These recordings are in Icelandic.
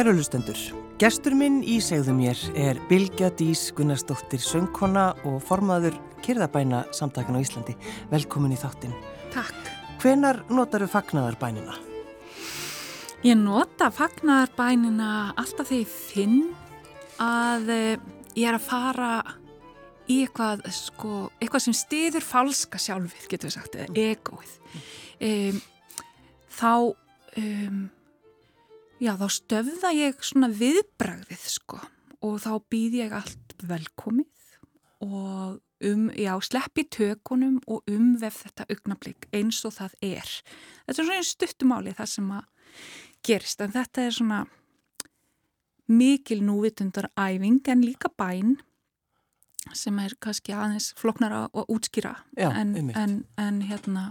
Kæru lustendur, gestur minn í segðu mér er Bilgja Dís Gunnarsdóttir söngkona og formaður kyrðabæna samtakan á Íslandi. Velkomin í þáttinn. Takk. Hvenar notar þú fagnadarbænina? Ég nota fagnadarbænina alltaf þegar ég finn að eh, ég er að fara í eitthvað, sko, eitthvað sem stiður falska sjálfið, getur við sagt, eða mm. egoið. Um, þá... Um, Já, þá stöfða ég svona viðbragðið sko og þá býð ég allt velkomið og um, já, sleppi tökunum og umvef þetta augnablík eins og það er. Þetta er svona stuttumáli það sem að gerist en þetta er svona mikil núvitundar æfing en líka bæn sem er kannski aðeins floknara að útskýra já, en, en, en hérna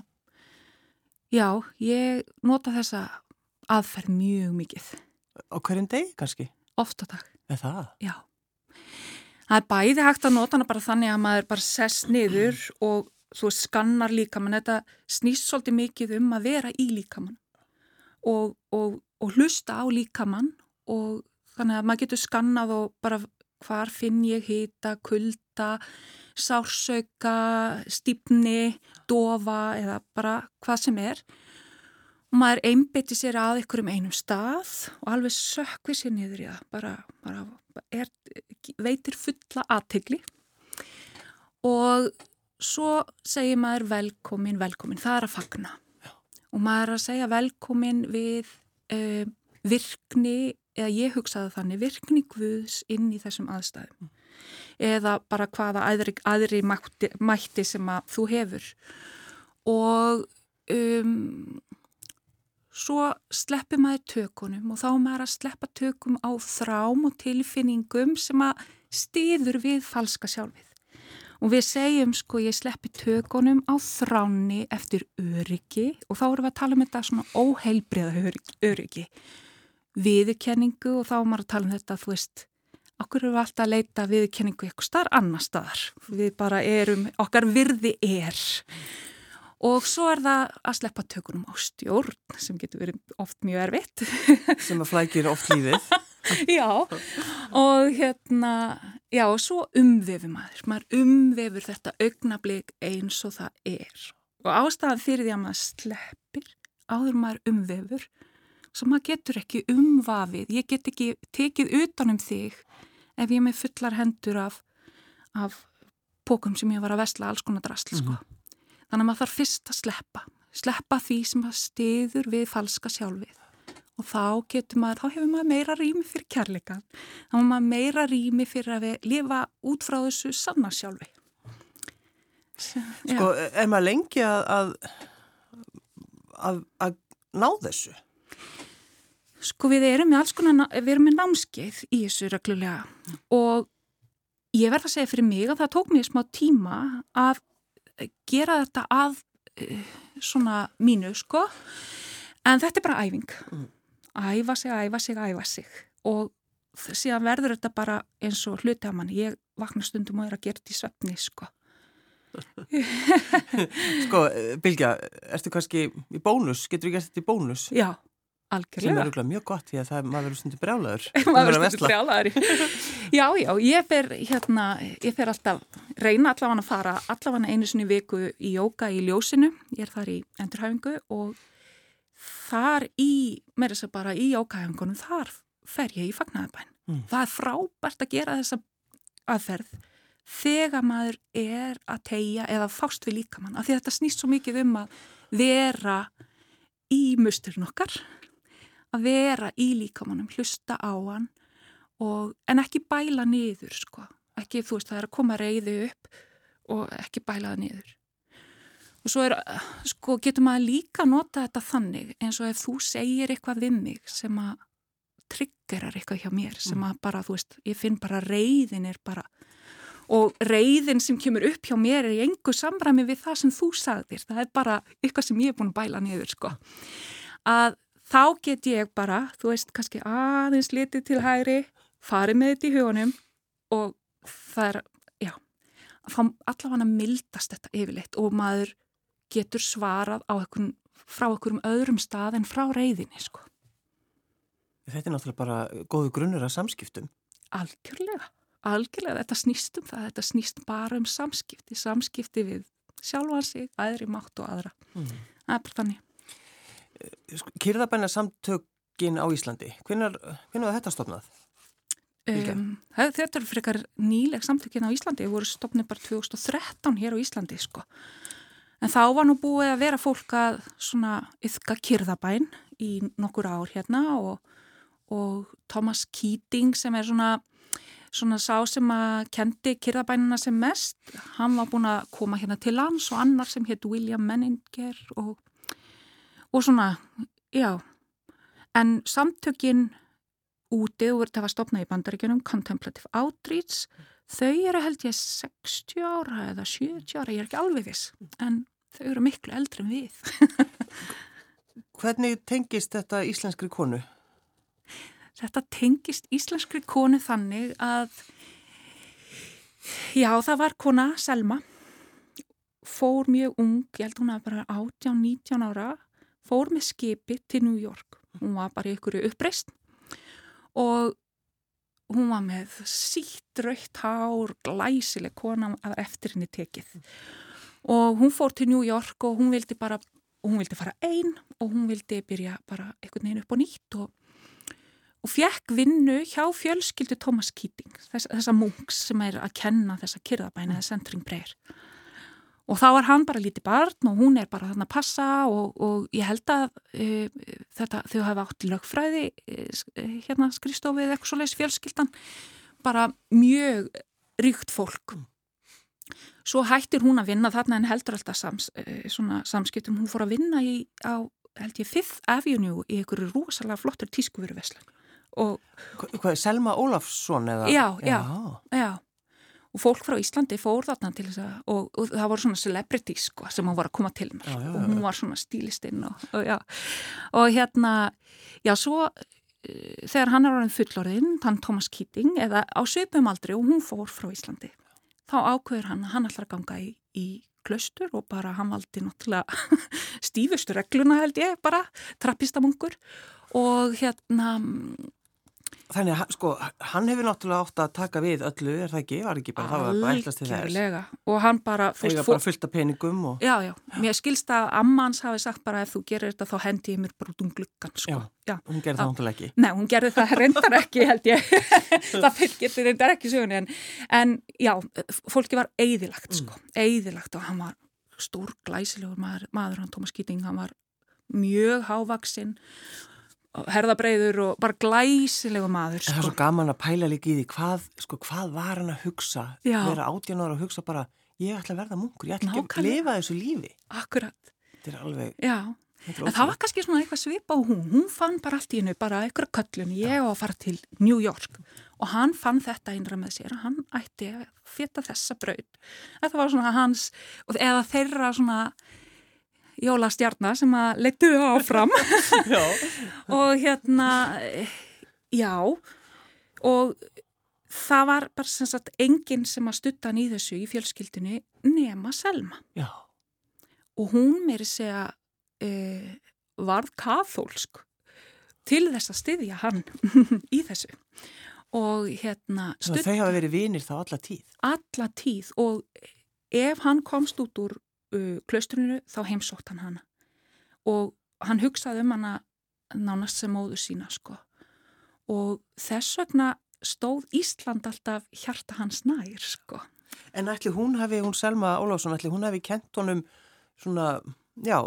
já, ég nota þessa aðferð mjög mikið. Á hverjum degi kannski? Oft á dag. Eða það? Já. Það er bæði hægt að nota hana bara þannig að maður bara sess niður og þú skannar líkamann. Þetta snýst svolítið mikið um að vera í líkamann og, og, og hlusta á líkamann og þannig að maður getur skannað og bara hvar finn ég hýta, kulda, sársauka, stýpni, dofa eða bara hvað sem er og maður einbytti sér að ykkur um einum stað og alveg sökvi sér niður í það bara, bara er, veitir fulla aðtegli og svo segir maður velkomin, velkomin, það er að fagna Já. og maður er að segja velkomin við uh, virkni, eða ég hugsaði þannig virkni Guðs inn í þessum aðstæðum mm. eða bara hvaða aðri, aðri mætti, mætti sem að þú hefur og um svo sleppir maður tökunum og þá maður að sleppa tökum á þrám og tilfinningum sem að stýður við falska sjálfið. Og við segjum sko ég sleppi tökunum á þráni eftir öryggi og þá erum við að tala um þetta svona óheilbriða öryggi. Viðurkenningu og þá erum við að tala um þetta þú veist, okkur við alltaf að leita viðurkenningu eitthvað starf annar staðar. Við bara erum, okkar virði er og svo er það að sleppa tökunum á stjórn sem getur verið oft mjög erfitt. Sem að flækir oft lífið. Já og hérna já og svo umvefur maður. Maður umvefur þetta augnablík eins og það er. Og ástæðan fyrir því að maður sleppir áður maður umvefur svo maður getur ekki umvafið. Ég get ekki tekið utanum þig ef ég með fullar hendur af, af pókum sem ég var að vesla alls konar drasl sko. Mm -hmm. Þannig að maður þarf fyrst að sleppa, sleppa því sem að stiður við falska sjálfið. Og þá getur maður, þá hefur maður meira rými fyrir kærleikan, þá hefur maður meira rými fyrir að við lifa út frá þessu sanna sjálfi. Sko, er maður lengi að, að, að ná þessu? Sko við erum með alls konar, við erum með námskeið í þessu reglulega. Og ég verða að segja fyrir mig að það tók mér smá tíma að gera þetta að uh, svona mínu sko. En þetta er bara æfing. Mm. æfa sig, æfa sig, æfa sig. Og síðan verður þetta bara eins og hluti að mann ég vakna stundum og er að gera þetta í svefni sko. Sko, Bilgja erstu kannski í bónus, getur við gert þetta í bónus? Já Algjörlega. Sem er mjög gott því að það, maður verður stundur brjálaður. maður verður stundur brjálaður. já, já, ég fer, hérna, ég fer alltaf, reyna allavega að fara allavega einu sinni viku í jóka í ljósinu. Ég er þar í endurhæfingu og þar í, með þess að bara í jókahæfingunum, þar fer ég í fagnæðabæn. Mm. Það er frábært að gera þessa aðferð þegar maður er að tegja eða fást við líkamann. Af því að þetta snýst svo mikið um að vera í musturinn okkar að vera í líkamannum, hlusta á hann og, en ekki bæla niður sko, ekki þú veist það er að koma reyði upp og ekki bæla það niður. Og svo er, sko getur maður líka nota þetta þannig eins og ef þú segir eitthvað við mig sem að triggerar eitthvað hjá mér sem að bara þú veist, ég finn bara reyðin er bara og reyðin sem kemur upp hjá mér er í engu samræmi við það sem þú sagðir, það er bara eitthvað sem ég er búin að bæla niður sko. Að þá get ég bara, þú veist, kannski aðeins litið til hægri, farið með þetta í hugunum og það er, já, að allavega að mildast þetta yfirleitt og maður getur svarað á einhvern, frá einhverjum öðrum stað en frá reyðinni, sko. Þetta er náttúrulega bara góðu grunnur af samskiptum. Algjörlega, algjörlega, þetta snýst um það, þetta snýst bara um samskipti, samskipti við sjálfan sig, aðri mátt og aðra. Mm. Það er bara þannig. Sko, Kyrðabæna samtökin á Íslandi, hvernig var þetta stofnað? Um, þetta er frekar nýleg samtökin á Íslandi, við vorum stofnið bara 2013 hér á Íslandi sko. En þá var nú búið að vera fólk að svona yfka kyrðabæn í nokkur ár hérna og, og Thomas Keating sem er svona, svona sá sem að kendi kyrðabænina sem mest, hann var búin að koma hérna til lands og annar sem hétt William Menninger og, og svona, já, en samtökin úti og verður að stopna í bandaríkjunum Contemplative Outreach þau eru held ég 60 ára eða 70 ára, ég er ekki alveg viss en þau eru miklu eldri en við. Hvernig tengist þetta íslenskri konu? Þetta tengist íslenskri konu þannig að já það var kona Selma fór mjög ung, ég held hún að bara 18-19 ára fór með skipi til New York. Hún var bara í ykkur uppreist og hún var með sítt raukt hár, glæsileg kona af eftir henni tekið. Og hún fór til New York og hún vildi bara, hún vildi fara einn og hún vildi byrja bara einhvern veginn upp og nýtt og, og fekk vinnu hjá fjölskyldu Thomas Keating, þess, þessa munks sem er að kenna þessa kyrðabæna, þessa centering prayer Og þá var hann bara lítið barn og hún er bara þannig að passa og, og ég held að uh, þetta, þau hafa átt lögfræði uh, hérna skristofið eitthvað svo leiðs fjölskyldan, bara mjög ríkt fólk. Svo hættir hún að vinna þarna en heldur alltaf sams, uh, samskiptum. Hún fór að vinna í, á, held ég, Fifth Avenue í einhverju rosalega flottur tískuvöruveslun. Hvað, Selma Ólafsson eða? Já, já, já og fólk frá Íslandi fór þarna til þess að og, og það voru svona celebrities sko, sem hún var að koma til mér já, já, og hún var svona stílistinn og, og, og hérna já svo uh, þegar hann er orðin fullorðinn, hann Thomas Keating eða á söpum aldrei og hún fór frá Íslandi þá ákveður hann að hann ætlar að ganga í, í klaustur og bara hann valdi náttúrulega stífustu regluna held ég bara, trappistamungur og hérna Þannig að sko, hann hefur náttúrulega átt að taka við öllu, er það ekki? Var ekki bara, það var bara eitthvað til þess. Og hann bara... Þegar bara fullt af peningum og... Já, já, mér skilst að ammans hafi sagt bara ef þú gerir þetta þá hendi ég mér bara út um gluggan, sko. Já, já. hún gerði það náttúrulega ekki. Nei, hún gerði það reyndar ekki, held ég. það fylgir þetta reyndar ekki sögni, en, en já, fólki var eigðilagt, sko, mm. eigðilagt og hann var stór glæsilegur maður, maður hann Thomas Keating, hann var mjög hávaksinn herðabreiður og bara glæsilegu maður sko. Það er svo sko. gaman að pæla líka í því hvað, sko, hvað var hann að hugsa? Vera átján ára að hugsa bara ég ætla að verða munkur, ég ætla Nákvæmlega. ekki að lifa þessu lífi. Akkurat. Þetta er alveg Já, en það var kannski svona eitthvað svipa á hún. Hún fann bara allt í hennu, bara eitthvað köllun. Ég á að fara til New York. Og hann fann þetta einra með sér að hann ætti að feta þessa braud þetta var svona hans, eða þeirra svona jólastjarnar sem að leittu áfram. Og hérna já og það var bara sem sagt enginn sem að stutta hann í þessu í fjölskyldinu nema Selma. Já. og hún meiri segja uh, varð kathólsk til þess að styðja hann í þessu. Og hérna stutta, þau hafa verið vinir þá alla tíð? Alla tíð. Og ef hann komst út úr uh, klaustrinu þá heimsótt hann hana og hann hugsaði um hana nánast sem móður sína sko og þess vegna stóð Ísland alltaf hjarta hans nær sko. En ætli hún hafi, hún Selma Ólásson, ætli hún hafi kent honum svona, já,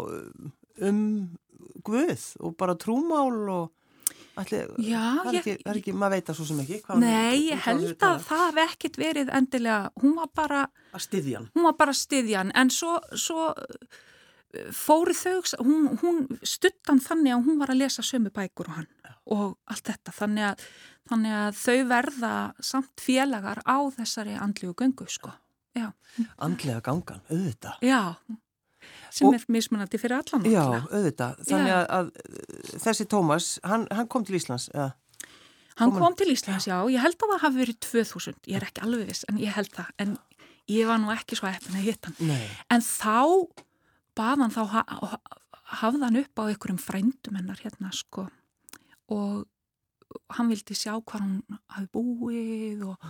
um Guð og bara trúmál og ætli, já, það er ekki, er ekki maður veit það svo sem ekki. Nei, ég held að það hef ekkit verið endilega, hún var bara að styðjan. Hún var bara að styðjan, en svo, svo eh, fóri þau, hún, hún stuttan þannig að hún var að lesa sömu bækur og hann Já. og allt þetta, þannig að, þannig að þau verða samt félagar á þessari andlíu göngu, sko. Já. Andlega gangan, auðvitað. Já, sem og, er mismunandi fyrir allan. Já, auðvitað. Þannig að, að þessi Tómas, hann, hann kom til Íslands, eða? Hann kom til Íslands, já. Ég held að það hafi verið 2000, ég er ekki alveg viss, en ég held það, en ég var nú ekki svo eppin að hitta hann Nei. en þá baðan þá hafði hann upp á einhverjum frændum hennar hérna sko og hann vildi sjá hvað hann hafi búið og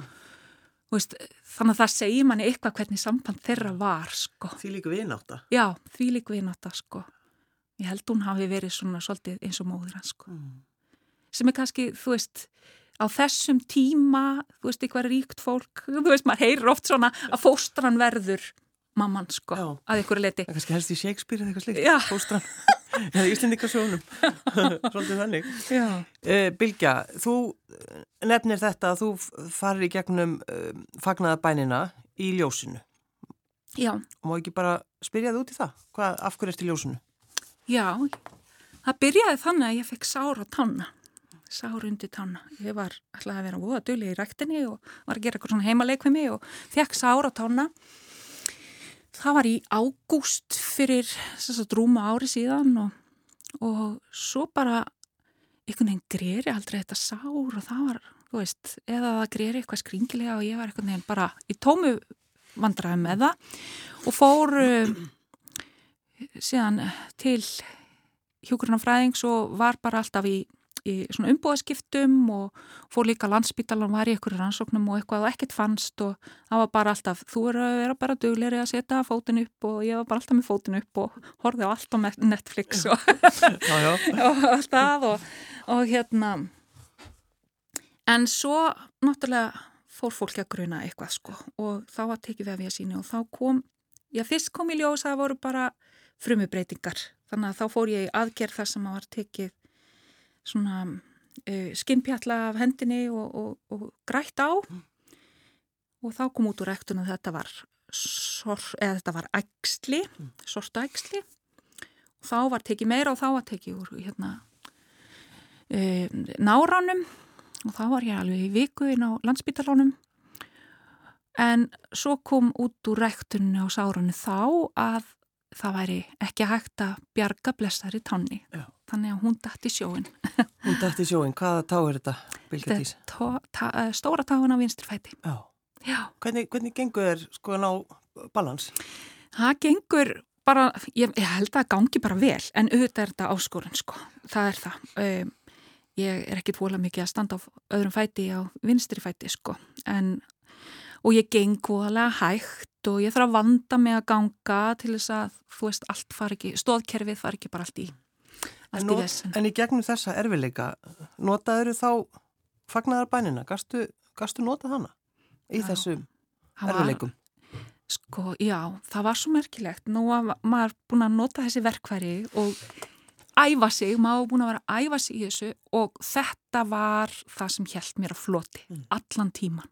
veist, þannig að það segir manni eitthvað hvernig samband þeirra var sko. Því líka viðnáta? Já, því líka viðnáta sko. Ég held hún hafi verið svona svolítið eins og móður hans sko. Mm. Sem er kannski, þú veist, á þessum tíma, þú veist, eitthvað ríkt fólk, þú veist, maður heyrir oft svona að fóstran verður mamman sko, Já. að ykkur leiti. Það kannski helst í Shakespeare eða eitthvað slikt, fóstran. Eða Íslendingasjónum, svolítið þannig. Uh, Bilgja, þú nefnir þetta að þú farir í gegnum uh, fagnaðabænina í ljósinu. Já. Og má ekki bara spyrja þið út í það? Hvað, af hverju erst í ljósinu? Já, það byrjaði þannig að ég fekk sára tanna. Sára undir tanna. Ég var alltaf að vera óða döli í ræktinni og var að gera eitthvað svona heimaleik við mig og fekk sára tanna. Það var í ágúst fyrir sagt, rúma ári síðan og, og svo bara einhvern veginn greri aldrei þetta sár og það var, þú veist, eða það greri eitthvað skringilega og ég var einhvern veginn bara í tómu vandraði með það og fór uh, síðan til hjókurnafræðings og var bara alltaf í í svona umbúðaskiptum og fór líka landsbytalan var í einhverju rannsóknum og eitthvað og ekkert fannst og það var bara alltaf, þú eru að vera bara dugleiri að setja fótinn upp og ég var bara alltaf með fótinn upp og horfið á allt á Netflix og, og alltaf og, og hérna en svo náttúrulega fór fólki að gruna eitthvað sko og þá var tekið við að við að síni og þá kom, já fyrst kom í ljós að það voru bara frumubreitingar þannig að þá fór ég aðgerð þar sem að var tekið svona uh, skinnpjalla af hendinni og, og, og grætt á mm. og þá kom út úr rektun að þetta var sor, eða þetta var ægsli, mm. sorta ægsli og þá var tekið meira og þá var tekið úr hérna uh, náranum og þá var ég alveg í viku inn á landsbytalánum en svo kom út úr rektunni á sárunni þá að það væri ekki hægt að bjarga blessari tanni Já þannig að hún dætti sjóin. Hún dætti sjóin, hvaða tá er þetta, Bilgetís? Eh, stóra táin á vinstirfæti. Já. Já. Hvernig, hvernig gengur þér sko ná balans? Það gengur bara, ég, ég held að það gangi bara vel, en auðvitað er þetta áskorun sko, það er það. Um, ég er ekki tvola mikið að standa á öðrum fæti á vinstirfæti sko, en og ég geng góðalega hægt og ég þarf að vanda mig að ganga til þess að þú veist allt far ekki, stóðkerfið far ekki bara allt í En, not, en í gegnum þessa erfileika, notaður þá fagnar bænina? Gastu, gastu nota hana í já, þessum erfileikum? Sko, já, það var svo merkilegt. Nú var maður búin að nota þessi verkværi og æfa sig, maður búin að vera að æfa sig í þessu og þetta var það sem held mér að floti mm. allan tíman.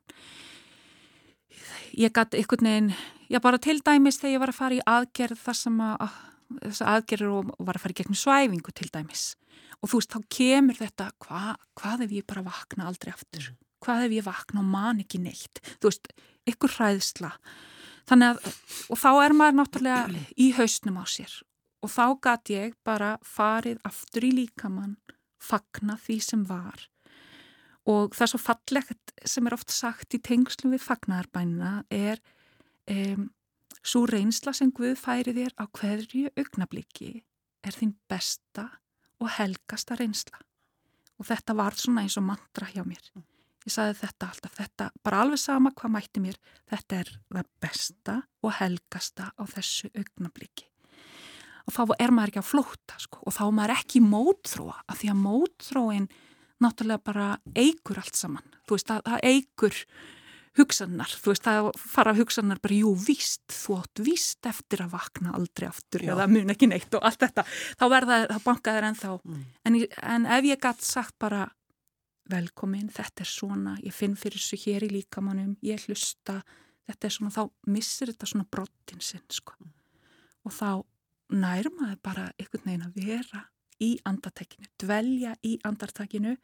Ég gæti einhvern veginn, já bara til dæmis þegar ég var að fara í aðgerð þar sem að þess aðgerður og var að fara í gegnum svæfingu til dæmis. Og þú veist, þá kemur þetta hva, hvað ef ég bara vakna aldrei aftur? Mm. hvað ef ég vakna og man ekki neitt? Þú veist, ykkur hræðsla. Þannig að, og þá er maður náttúrulega í hausnum á sér. Og þá gæti ég bara farið aftur í líkamann fagna því sem var og það er svo fallegt sem er oft sagt í tengslu við fagnarbænina er um, Svo reynsla sem Guð færi þér á hverju augnabliki er þín besta og helgasta reynsla. Og þetta var svona eins og mantra hjá mér. Ég saði þetta alltaf, þetta bara alveg sama hvað mætti mér, þetta er það besta og helgasta á þessu augnabliki. Og þá er maður ekki að flóta sko og þá er maður ekki mótþróa af því að mótþróin náttúrulega bara eigur allt saman. Þú veist að það eigur hugsanar, þú veist, það fara hugsanar bara, jú, víst, þú átt víst eftir að vakna aldrei aftur Já. eða mun ekki neitt og allt þetta, þá verða það bankaður ennþá, mm. en, en ef ég gætt sagt bara velkomin, þetta er svona, ég finn fyrir þessu hér í líkamannum, ég hlusta þetta er svona, þá missir þetta svona brottin sinn, sko mm. og þá nærmaður bara einhvern veginn að vera í andartekinu, dvelja í andartekinu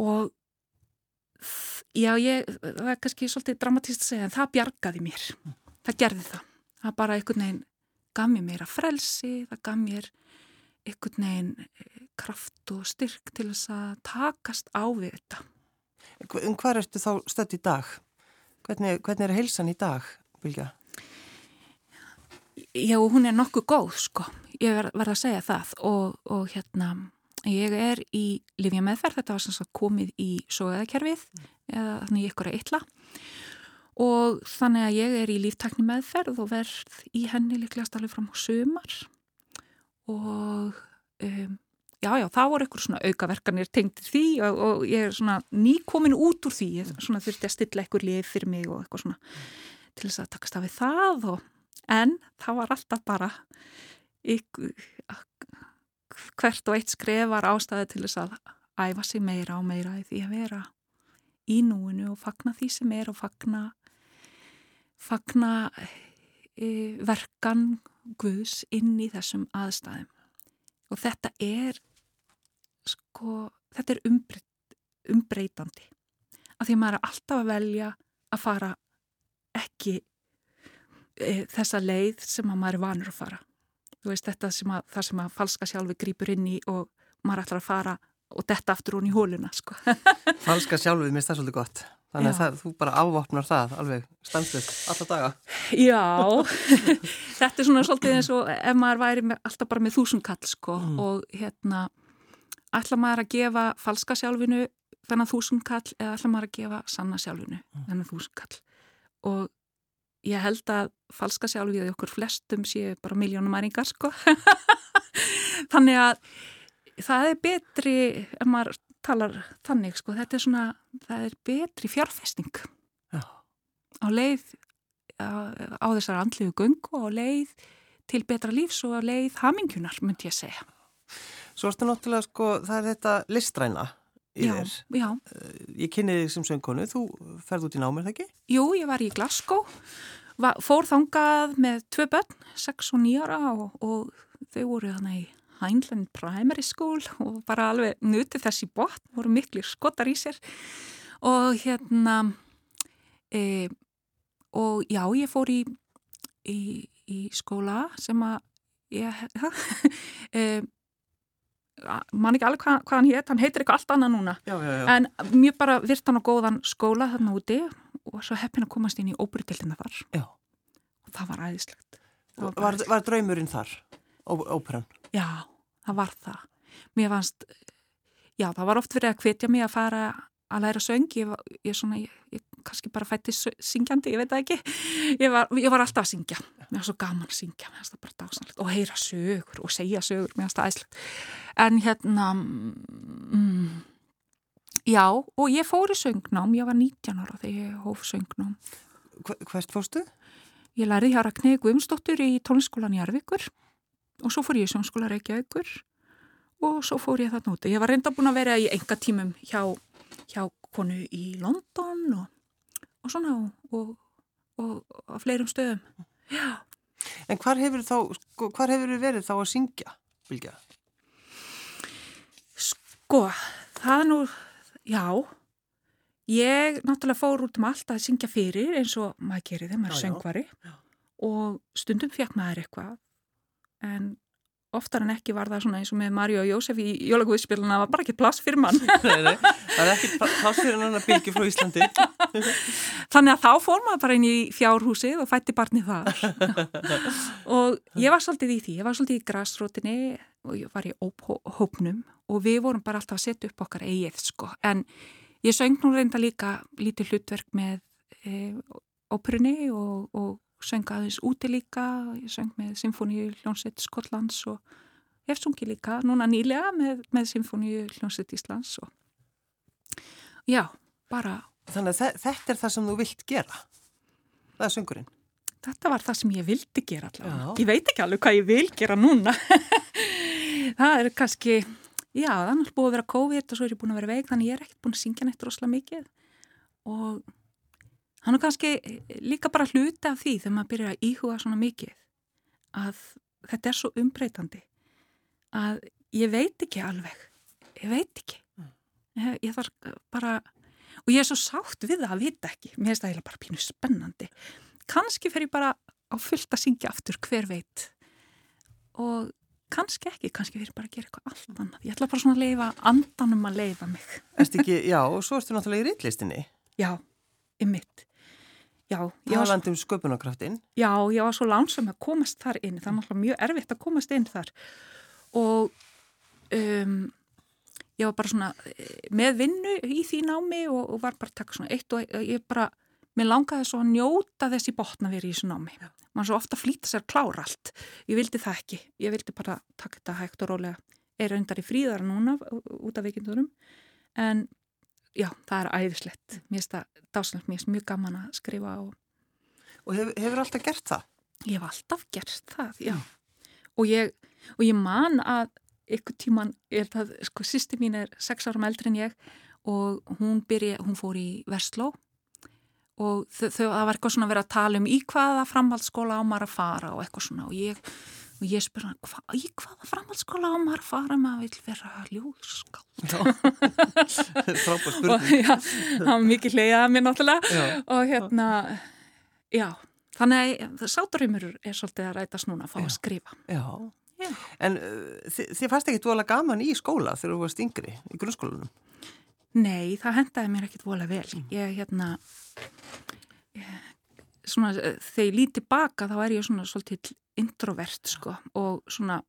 og Já, ég, það er kannski svolítið dramatíst að segja en það bjargaði mér. Það gerði það. Það bara einhvern veginn gaf mér meira frelsi, það gaf mér einhvern veginn eh, kraft og styrk til þess að takast á við þetta. Um hvað ertu þá stödd í dag? Hvernig, hvernig er heilsan í dag, Vilja? Já, hún er nokkuð góð, sko. Ég verð, verð að segja það. Og, og hérna ég er í Livja meðferð, þetta var sem sagt komið í sóðakerfið mm. eða þannig ég ykkur að illa. Og þannig að ég er í líftakni meðferð og verð í henni líklegast alveg fram á sömar og um, já já, það voru eitthvað svona aukaverkanir tengtir því og, og ég er svona nýkomin út úr því, ég svona þurfti að stilla eitthvað lið fyrir mig og eitthvað svona til þess að takast af við það og, en það var alltaf bara ykkur, hvert og eitt skref var ástæði til þess að æfa sig meira og meira því að vera í núinu og fagna því sem er og fagna fagna e, verkan Guðs inn í þessum aðstæðum. Og þetta er sko, þetta er umbreyt, umbreytandi. Af því að maður er alltaf að velja að fara ekki þessa leið sem að maður er vanur að fara þú veist þetta sem að það sem að falska sjálfi grýpur inn í og maður ætlar að fara og detta aftur hún í hóluna sko. falska sjálfið, mér finnst það svolítið gott þannig að það, þú bara ávopnar það alveg stanslust, alla daga Já, þetta er svona svolítið eins og ef maður væri með, alltaf bara með þúsunkall sko mm. og hérna ætla maður að gefa falska sjálfinu þennan þúsunkall eða ætla maður að gefa sanna sjálfinu mm. þennan þúsunkall og ég held að falska sjálfið í okkur flestum séu bara miljónum æringar sko. Þannig að það er betri ef maður talar þannig sko. Þetta er svona, það er betri fjárfesting. Já. á leið á, á þessar andliðu gung og leið til betra lífs og leið hamingunar myndi ég segja. Svo erstu náttúrulega sko, það er þetta listræna í já, þér. Já, Ég kynni þig sem söngkonu, þú ferði út í námið, það ekki? Jú, ég var í Glasgow, var, fór þangað með tvö börn, 6 og 9 ára og, og þau voru þannig í Heinlein Primary School og bara alveg nutið þessi bort, voru miklu skotar í sér og hérna e, og já, ég fór í, í, í skóla sem að ég e, man ekki alveg hvað, hvað hann hétt, hann heitir eitthvað allt annað núna. Já, já, já. en mjög bara virt hann á góðan skóla þarna úti og svo heppin að komast inn í óbrytildina þar. Og það var æðislegt. Það var, var, var draumurinn þar, óperan? Já, það var það. Mér fannst, já það var oft verið að hvetja mig að fara að læra söng. Ég, ég, svona, ég, ég kannski bara fætti syngjandi, ég veit það ekki. Ég var, ég var alltaf að syngja. Mér var svo gaman að syngja, mér finnst það bara dásanlegt og heyra sögur og segja sögur, mér finnst það æslegt en hérna mm, já, og ég fór í söngnám. Ég var 19 ára þegar ég hóf söngnám. Hvert fórstu? Ég læriði hér að knegu umstóttur í tónskólan í Arvíkur. Og svo fór ég í sjónskóla Reykjavíkur. Og svo fór ég þarna úti. Ég var reynda búin að vera í enga tímum hjá, hjá konu í London og og svona og, og, og fleirum stöðum. Já. En hvar hefur þá, sko, verið þá að syngja, Bilgja? Sko, það er nú, já, ég náttúrulega fór út um allt að syngja fyrir eins og maður gerir þeim, maður er söngvari og stundum fekk maður eitthvað. En oftar en ekki var það svona eins og með Mario og Jósef í Jólagúðspiluna það var bara ekki plass fyrir mann. Nei, nei, það er ekki plass fyrir hann að byggja frá Íslandi. Þannig að þá fór maður bara inn í fjárhúsið og fætti barni þar. Og ég var svolítið í því ég var svolítið í græsrótinni og ég var í hópnum og við vorum bara alltaf að setja upp okkar eigið sko. En ég söng nú reynda líka lítið hlutverk með e, óperunni og, og söng aðeins úti líka, ég söng með Symfóníu hljónsett Skotlands og hef sungið líka núna nýlega með, með Symfóníu hljónsett Íslands og já, bara Þannig að þetta er það sem þú vilt gera? Það er söngurinn? Þetta var það sem ég vildi gera allavega. Ég veit ekki alveg hvað ég vil gera núna. Það er kannski já, er náttúrulega búið að vera COVID og svo er ég búin að vera veik, þannig ég er ekkert búin að syngja neitt rosalega mikið. Og Hann er kannski líka bara hluti af því þegar maður byrjar að íhuga svona mikið að þetta er svo umbreytandi að ég veit ekki alveg, ég veit ekki. Mm. Ég, ég þarf bara, og ég er svo sátt við það að vita ekki, mér finnst það eiginlega bara pínu spennandi. Kannski fer ég bara á fullt að syngja aftur hver veit og kannski ekki, kannski ég bara að gera eitthvað allt annað. Ég ætla bara svona að leifa andanum að leifa mig. Erst ekki, já, og svo erstu náttúrulega í rittlistinni. Já, í mitt. Talandum sköpunarkraftin. Já, ég var svo lánsam að komast þar inn. Það er náttúrulega mjög erfitt að komast inn þar. Og um, ég var bara svona eh, með vinnu í því námi og, og var bara að taka svona eitt og ég bara, mér langaði svo að njóta þessi botna verið í þessu námi mann svo ofta flýta sér klára allt ég vildi það ekki, ég vildi bara taka þetta hægt og rólega, er reyndar í fríðara núna út af vikindurum en já, það er æðislegt. Mér finnst það dáslegt, mér finnst mjög gaman að skrifa og, og hef, hefur alltaf gert það? Ég hef alltaf gert það, já. Og ég, og ég man að ykkur tíman er það, sko, sýsti mín er sex árum eldri en ég og hún byrja, hún fór í Versló og þau, það var eitthvað svona að vera að tala um í hvaða framhaldsskóla á maður að fara og eitthvað svona og ég, og ég spyr hann, hva, í hvaða framhaldsskóla á maður að fara maður vil vera ljóðskáld Frábár spurning Já, það var mikið hleyjað mér náttúrulega já. og hérna já, þannig að sáturumur er svolítið að rætast núna að fá já. að skrifa Já, já. En uh, þið, þið fannst ekki dvolega gaman í skóla þegar þú varst yngri í grunnskólanum? Nei, það hendaði mér ekkit vola vel. Ég, hérna, ég, svona, þegar ég líti baka þá er ég svona svolítið introvert, sko, og svona,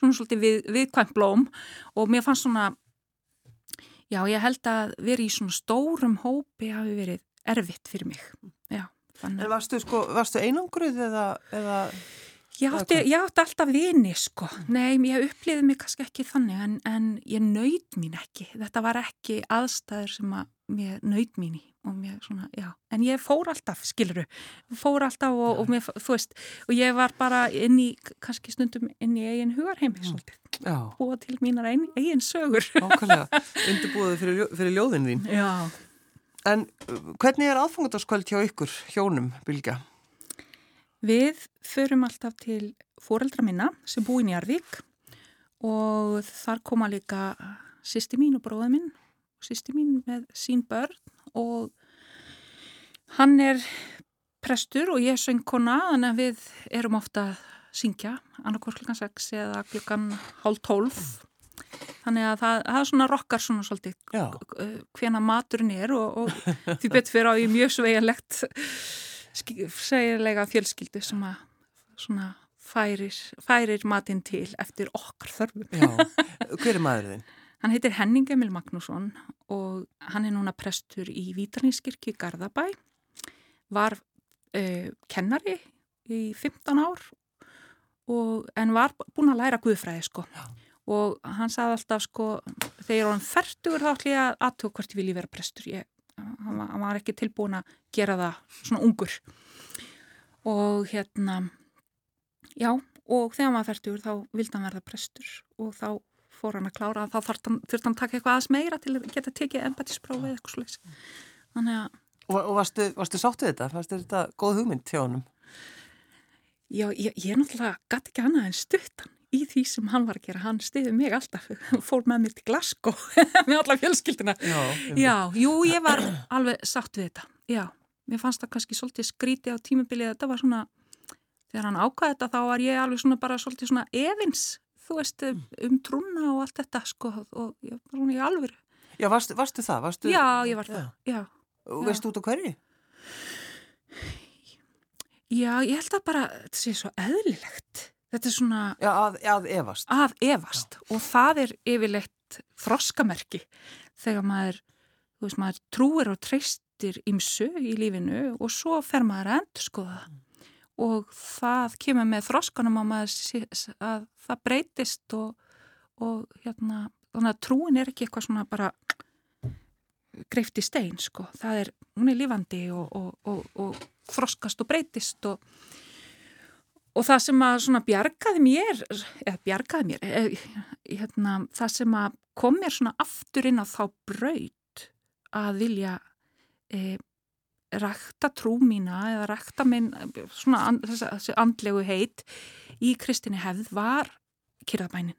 svona svolítið við, viðkvæmt blóm. Og mér fannst svona, já, ég held að verið í svona stórum hópi hafi verið erfitt fyrir mig, já. Þannig... En varstu, sko, varstu einangruð eða... eða... Ég átti, ég átti alltaf vini sko, nei ég upplýði mig kannski ekki þannig en, en ég nöyð mín ekki, þetta var ekki aðstæður sem að mér nöyð mín í og mér svona, já, en ég fór alltaf, skiluru, fór alltaf og, og mér, þú veist, og ég var bara inn í, kannski stundum inn í eigin hugarheimi svolítið, búa til mínar ein, eigin sögur. Ákvæmlega, undirbúið fyrir, fyrir ljóðin þín. Já. En hvernig er aðfangandaskvöld hjá ykkur, hjónum, Bilga? Við förum alltaf til fóreldra minna sem búin í Arvík og þar koma líka sýsti mín og bróða minn. Og sýsti mín með sín börn og hann er prestur og ég er söngkona þannig að við erum ofta að syngja annarkort klukkan 6 eða klukkan hálf 12 þannig að það, það er svona rokkar svona svolítið hvena maturinn er og, og því betur fyrir á ég mjög sveigilegt segjulega fjölskyldu sem að svona færir, færir matinn til eftir okkar þörfum. Já, hver er maðurinn? Hann heitir Henning Emil Magnússon og hann er núna prestur í Vítarnískirkju Garðabæ, var uh, kennari í 15 ár og, en var búin að læra guðfræði sko. Já. Og hann sagði alltaf sko, þegar hann færtur þá ætlum ég að aðtöku hvort ég vilji vera prestur. Ég hann var, hann var ekki tilbúin að gera það svona ungur og hérna já og þegar maður færtur þá vildi hann verða prestur og þá fór hann að klára þá þurfti hann, að taka eitthvað aðeins meira til að geta tekið empatísprófið eitthvað þannig að Og, og varstu, varstu sáttu þetta? Varstu þetta góð hugmynd hjá hann? Já, ég, ég er náttúrulega gæti ekki annað en stuttan í því sem hann var að gera, hann stiði mig alltaf. Fór með mér til Glasgow með alla fjölskyldina já, já, jú, ég var alveg satt við þetta. Já, mér fannst það kannski svolítið skríti á tímubilið, þetta var svona þegar hann ákvaði þetta, þá var ég alveg svona bara svolítið svona evins þú veist, mm. um trúna og allt þetta sko, og ég var svona í alvöru. Já, varstu, varstu það? Varstu... Já, ég var það, já. Og veistu út á hverju? Já, ég held að bara þetta sé svo eðlilegt Þetta er svona... Já, að, að evast. Að evast og það er yfirleitt þroskamerki þegar maður, veist, maður trúir og treystir ímsu í lífinu og svo fer maður að endur skoða. Mm. Og það kemur með þroskanum að, maður, að það breytist og, og hérna, þannig að trúin er ekki eitthvað svona bara greift í stein, sko. Það er, hún er lífandi og, og, og þroskast og breytist og Og það sem að svona bjargaði mér, eða bjargaði mér, eða, hérna, það sem að kom mér svona aftur inn á þá braut að vilja e, rækta trú mína eða rækta minn svona and, þessi andlegu heit í kristinni hefð var kyrðabænin.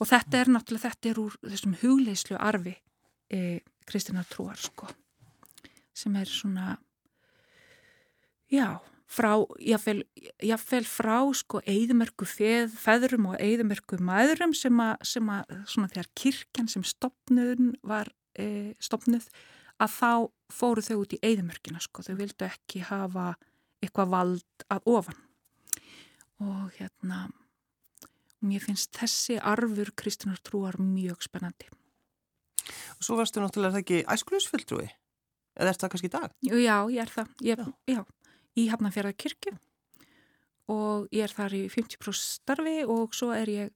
Og þetta er náttúrulega, þetta er úr þessum hugleislu arfi e, kristinnar trúar sko, sem er svona, já, frá, jáfnveil frá sko eigðumörku feð, feðrum og eigðumörku maðurum sem að, sem að svona þegar kirkjan sem stopnun var e, stopnuð að þá fóru þau út í eigðumörkina sko, þau vildu ekki hafa eitthvað vald að ofan og hérna mér finnst þessi arfur Kristunar trúar mjög spennandi. Og svo varstu náttúrulega ekki æskulisfylltrúi? Eða er það kannski í dag? Já, ég er það. Ég, já. já, í Hafnarfjörða kirkju og ég er þar í 50% starfi og svo er ég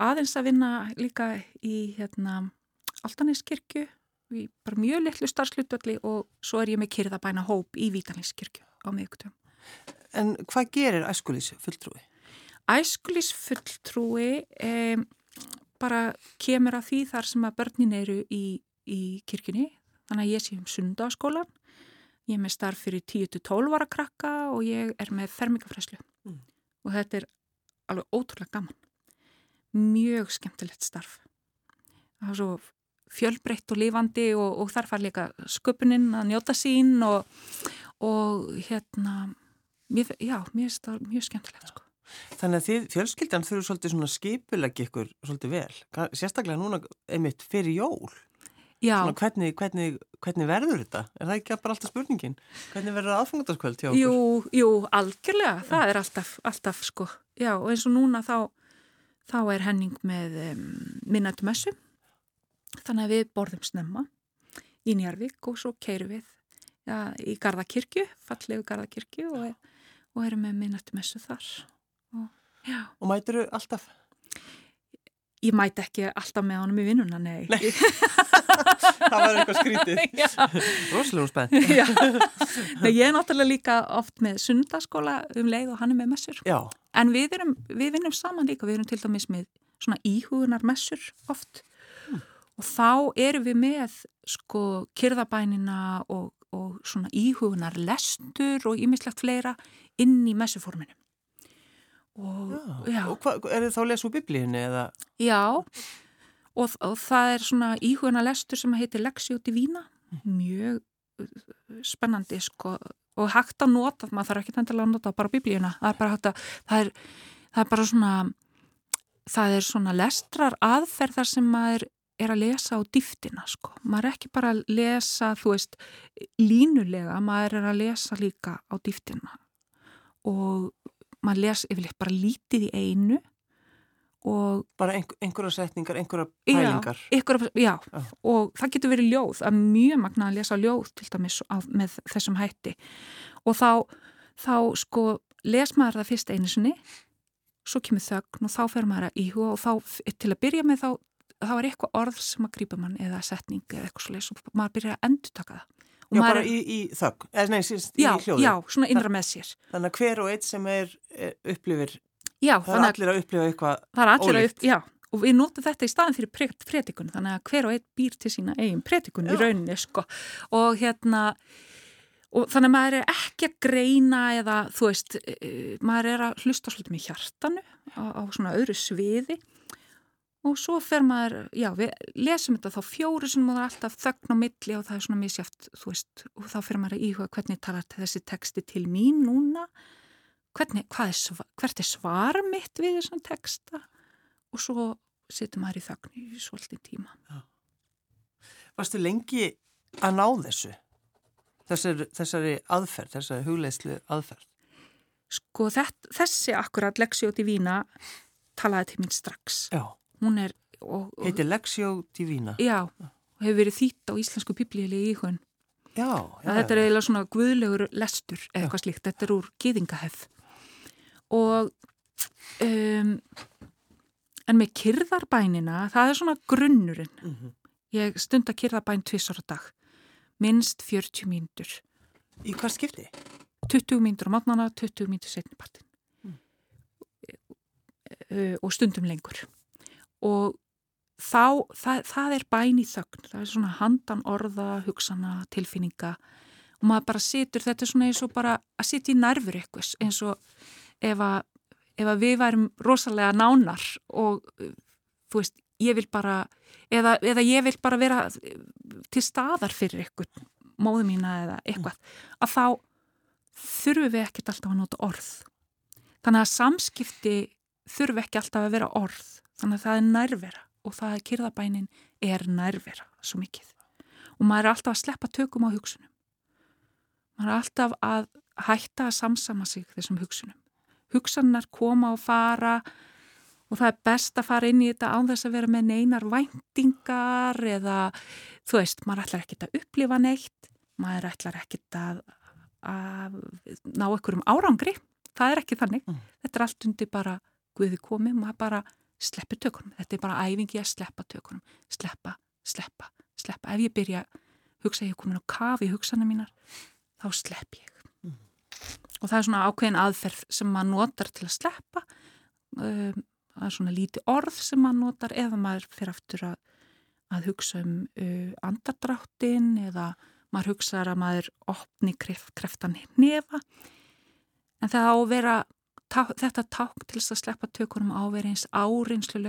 aðeins að vinna líka í hérna, Altaneskirkju, í bara mjög litlu starfslutvöldi og svo er ég með kyrðabæna hóp í Vítaneskirkju á miðugtöfum. En hvað gerir æskulisfylltrúi? Æskulisfulltrúi um, bara kemur að því þar sem að börnin eru í, í kirkjunni. Þannig að ég sé um sundaskólan, ég er með starf fyrir 10-12 ára krakka og ég er með fermingafræslu. Mm. Og þetta er alveg ótrúlega gaman. Mjög skemmtilegt starf. Það er svo fjölbreytt og lífandi og, og þar far líka sköpuninn að njóta sín og, og hérna, mér, já, mér finnst það mjög skemmtilegt sko. Þannig að þið fjölskyldan þurfu svolítið svona skipulegi ykkur svolítið vel. Sérstaklega núna einmitt fyrir jól. Já. Svona hvernig, hvernig, hvernig verður þetta? Er það ekki bara alltaf spurningin? Hvernig verður aðfangandarskvöld hjá okkur? Jú, jú, algjörlega. Það Já. er alltaf, alltaf sko. Já, og eins og núna þá, þá er henning með um, minnættumessu. Þannig að við borðum snemma í Njarvík og svo keirum við ja, í Garðakirkju, fallegu Garðakirkju og, og erum með minnættumessu þar. Já. Og mætir þú alltaf? Ég mæti ekki alltaf með honum í vinnuna, nei. Nei, það var eitthvað skrítið. Róslegum spenn. Nei, ég er náttúrulega líka oft með sundaskóla um leið og hann er með messur. Já. En við, erum, við vinnum saman líka, við erum til dæmis með svona íhugunar messur oft. Mm. Og þá erum við með sko kyrðabænina og, og svona íhugunar lestur og ímislegt fleira inn í messuforminu. Og, já, já. og hva, er þið þá að lesa úr biblíinu eða? Já, og, og það er svona íhuguna lestur sem heitir Lexio Divina, mjög uh, spennandi sko. Og hægt að nota, maður þarf ekki endilega að nota bara biblíuna, það er bara hægt að það er, það er bara svona það er svona lestrar aðferðar sem maður er að lesa á dýftina sko, maður er ekki bara að lesa þú veist, línulega maður er að lesa líka á dýftina. Og maður les yfirleitt bara lítið í einu og bara einhver, einhverja setningar, einhverja pælingar. já, einhverja, já. já, og það getur verið ljóð að mjög magna að lesa ljóð til dæmis af, með þessum hætti. Og þá, þá sko les maður það fyrst einu sinni svo kemur þögn og þá fer maður að íhuga og þá til að byrja með þá þá er eitthvað orð sem að grípa mann eða setning eða eitthvað svo leiðs og maður byrja að endur taka það Já, bara í, í þögg, eða nei, síst já, í hljóðu. Já, svona innra með sér. Þannig að hver og eitt sem er, er upplifir, já, það er allir að upplifa eitthvað ólíkt. Að, já, og við notum þetta í staðin fyrir predikun, þannig að hver og eitt býr til sína eigin predikun í rauninni, sko. Og hérna, og þannig að maður er ekki að greina eða, þú veist, e, e, maður er að hlusta svolítið með hjartanu á, á svona öðru sviði og svo fer maður, já, við lesum þetta þá fjóru sem maður alltaf þögn á milli og það er svona misjáft, þú veist og þá fer maður að íhuga hvernig talar þessi texti til mín núna hvernig, er svar, hvert er svar mitt við þessum texta og svo setur maður í þögn í svolítið tíma já. Varstu lengi að ná þessu? Þessari, þessari aðferð, þessari hugleislu aðferð? Sko þett, þessi akkurat leksjóti vína talaði til mín strax Já hún er Heitir Lexio Divina. Já, og hefur verið þýtt á íslensku biblíli í hún Já, já Þetta er eiginlega svona guðlegur lestur eða eitthvað slíkt, þetta er úr gýðingahef og um, en með kyrðarbænina það er svona grunnurinn. Mm -hmm. ég stund að kyrðarbæn tvissar á dag. Minnst 40 mínútur. Í hvað skipti? 20 mínútur á matnana, 20 mínútur setnipartin mm. uh, og stundum lengur og þá, það, það er bæn í þögn, það er svona handan orða, hugsana, tilfinninga. Og maður bara situr, þetta er svona eins og bara að sitja í nærfur eitthvað eins og ef að, ef að við værum rosalega nánar og þú veist, ég vil bara eða, eða ég vil bara vera til staðar fyrir eitthvað móðu mína eða eitthvað að þá þurfum við ekkert alltaf að nota orð. Þannig að samskipti þurfum ekki alltaf að vera orð Þannig að það er nærvera og það er kyrðabænin er nærvera svo mikið. Og maður er alltaf að sleppa tökum á hugsunum. Maður er alltaf að hætta að samsama sig þessum hugsunum. Hugsanar koma og fara og það er best að fara inn í þetta án þess að vera með neinar væntingar eða þú veist, maður ætlar ekkert að upplifa neitt maður ætlar ekkert að, að ná einhverjum árangri það er ekki þannig, mm. þetta er allt undir bara Guði komi, maður bara sleppir tökunum, þetta er bara æfingi að sleppa tökunum, sleppa, sleppa sleppa, ef ég byrja hugsa ég komin á kafi í hugsanum mínar þá slepp ég. Mm. og það er svona ákveðin aðferð sem maður notar til að sleppa. Um, það er svona líti orð sem maður notar eða maður fyrir aftur að, að hugsa um uh, andardráttin eða maður hugsa að maður opni kreft, kreftan nefa en það á að vera tá, þetta ták til þess að sleppa tökunum á að vera eins áreinslu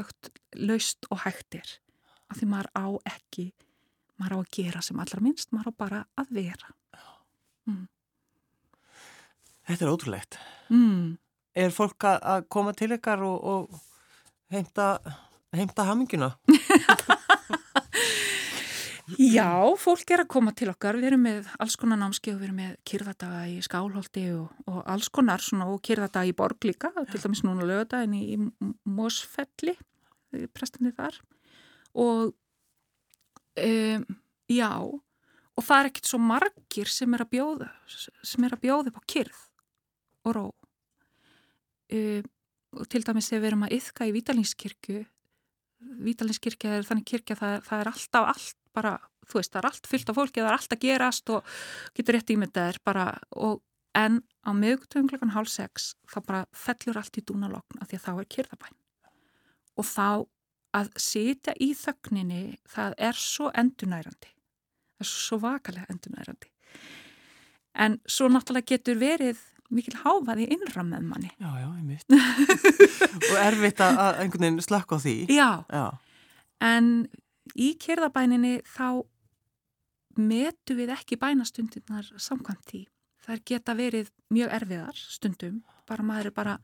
löst og hægtir af því maður á ekki maður á að gera sem allra minnst maður á bara að vera mm. Þetta er ótrúlegt mm. Er fólk að koma til ykkar og, og heimta, heimta haminguna. Já, fólk er að koma til okkar, við erum með alls konar námskeið, við erum með kyrðadaga í skálholti og, og alls konar svona, og kyrðadaga í borg líka, til dæmis núna lögadagin í, í Mósfelli, prestinni þar. Og um, já, og það er ekkert svo margir sem er að bjóða, sem er að bjóða upp á kyrð og ró. Um, og til dæmis þegar við erum að yfka í Vítalinskirkju Vítalinskirkja er þannig kirkja það, það er alltaf allt bara, þú veist, það er allt fyllt af fólki það er allt að gerast og getur rétt ímyndaðir bara og en á miðugtöfum klokkan hálf sex þá bara fellur allt í dúnalokna því að þá er kyrðabæn og þá að sitja í þögninni það er svo endunærandi það er svo vakalega endunærandi en svo náttúrulega getur verið mikil háfaði innram með manni. Já, já, ég mitt. og erfitt að einhvern veginn slakka á því. Já. já, en í kyrðabæninni þá metu við ekki bænastundirnar samkvæmt því. Það geta verið mjög erfiðar stundum, bara maður er bara,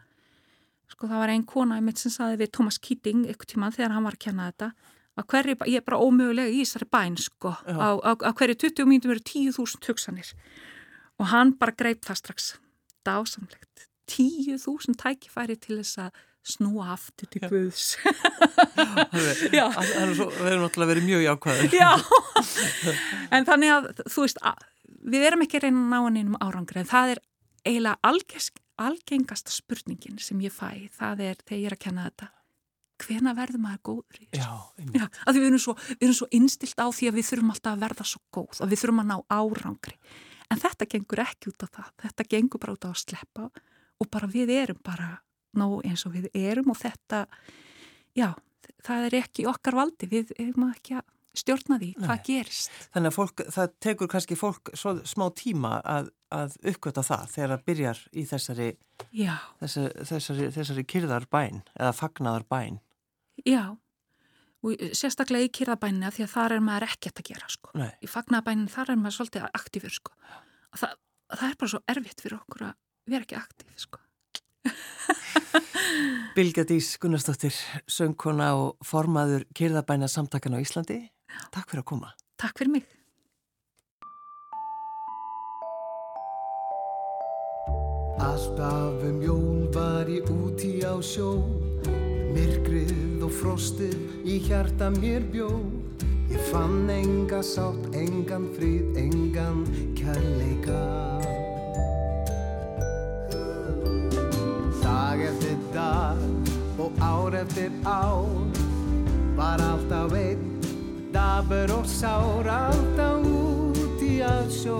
sko það var einn kona í mitt sem saði við Thomas Keating ykkur tíma þegar hann var að kenna þetta, að hverju, ég er bara ómögulega í þessari bæn sko, á, á, á hverju 20 mínutum eru 10.000 hugsanir og hann bara greip það strax dásamlegt. Tíu þúsund tækifæri til þess að snúa aftur til Guðs. Það verður náttúrulega verið mjög jákvæður. Já, en þannig að þú veist, að, við erum ekki reyna að ná hann einum árangri, en það er eiginlega algesk, algengasta spurningin sem ég fæ, það er þegar ég er að kenna þetta. Hvena verður maður góður í þessu? Já, Já, að við erum svo, svo innstilt á því að við þurfum alltaf að verða svo góð, að við þurfum að ná árangri en þetta gengur ekki út á það. Þetta gengur bara út á að sleppa og bara við erum bara nóg eins og við erum og þetta já, það er ekki okkar valdi. Við erum ekki að stjórna því hvað gerist. Þannig að fólk, það tekur kannski fólk svo smá tíma að, að uppgöta það þegar það byrjar í þessari þessari, þessari, þessari kyrðar bæn eða fagnaðar bæn. Já og sérstaklega í kýrðabænina því að þar er maður ekkert að gera sko. í fagnabænina þar er maður svolítið aktífur sko. það, það er bara svo erfitt fyrir okkur að vera ekki aktíf sko. Bilga Dís Gunnarsdóttir söngkona og formaður kýrðabæna samtakan á Íslandi Takk fyrir að koma Takk fyrir mig Alltaf um jól var ég úti á sjó Myrkrið og frostið í hjarta mér bjó. Ég fann enga sátt, engan frið, engan kærleika. Dag eftir dag og ár eftir ár Var alltaf einn, dabur og sár Alltaf úti að sjó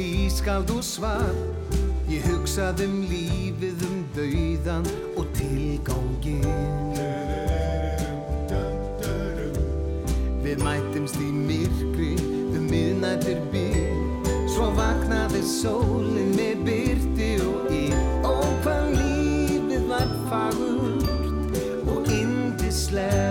ískald og svar. Ég hugsaði um lífið, um dauðan og tilgangin Við mætumst í myrkri um miðnættir bíl Svo vaknaði sólinn með byrti og í Og hvað lífið var fagurt og indislegt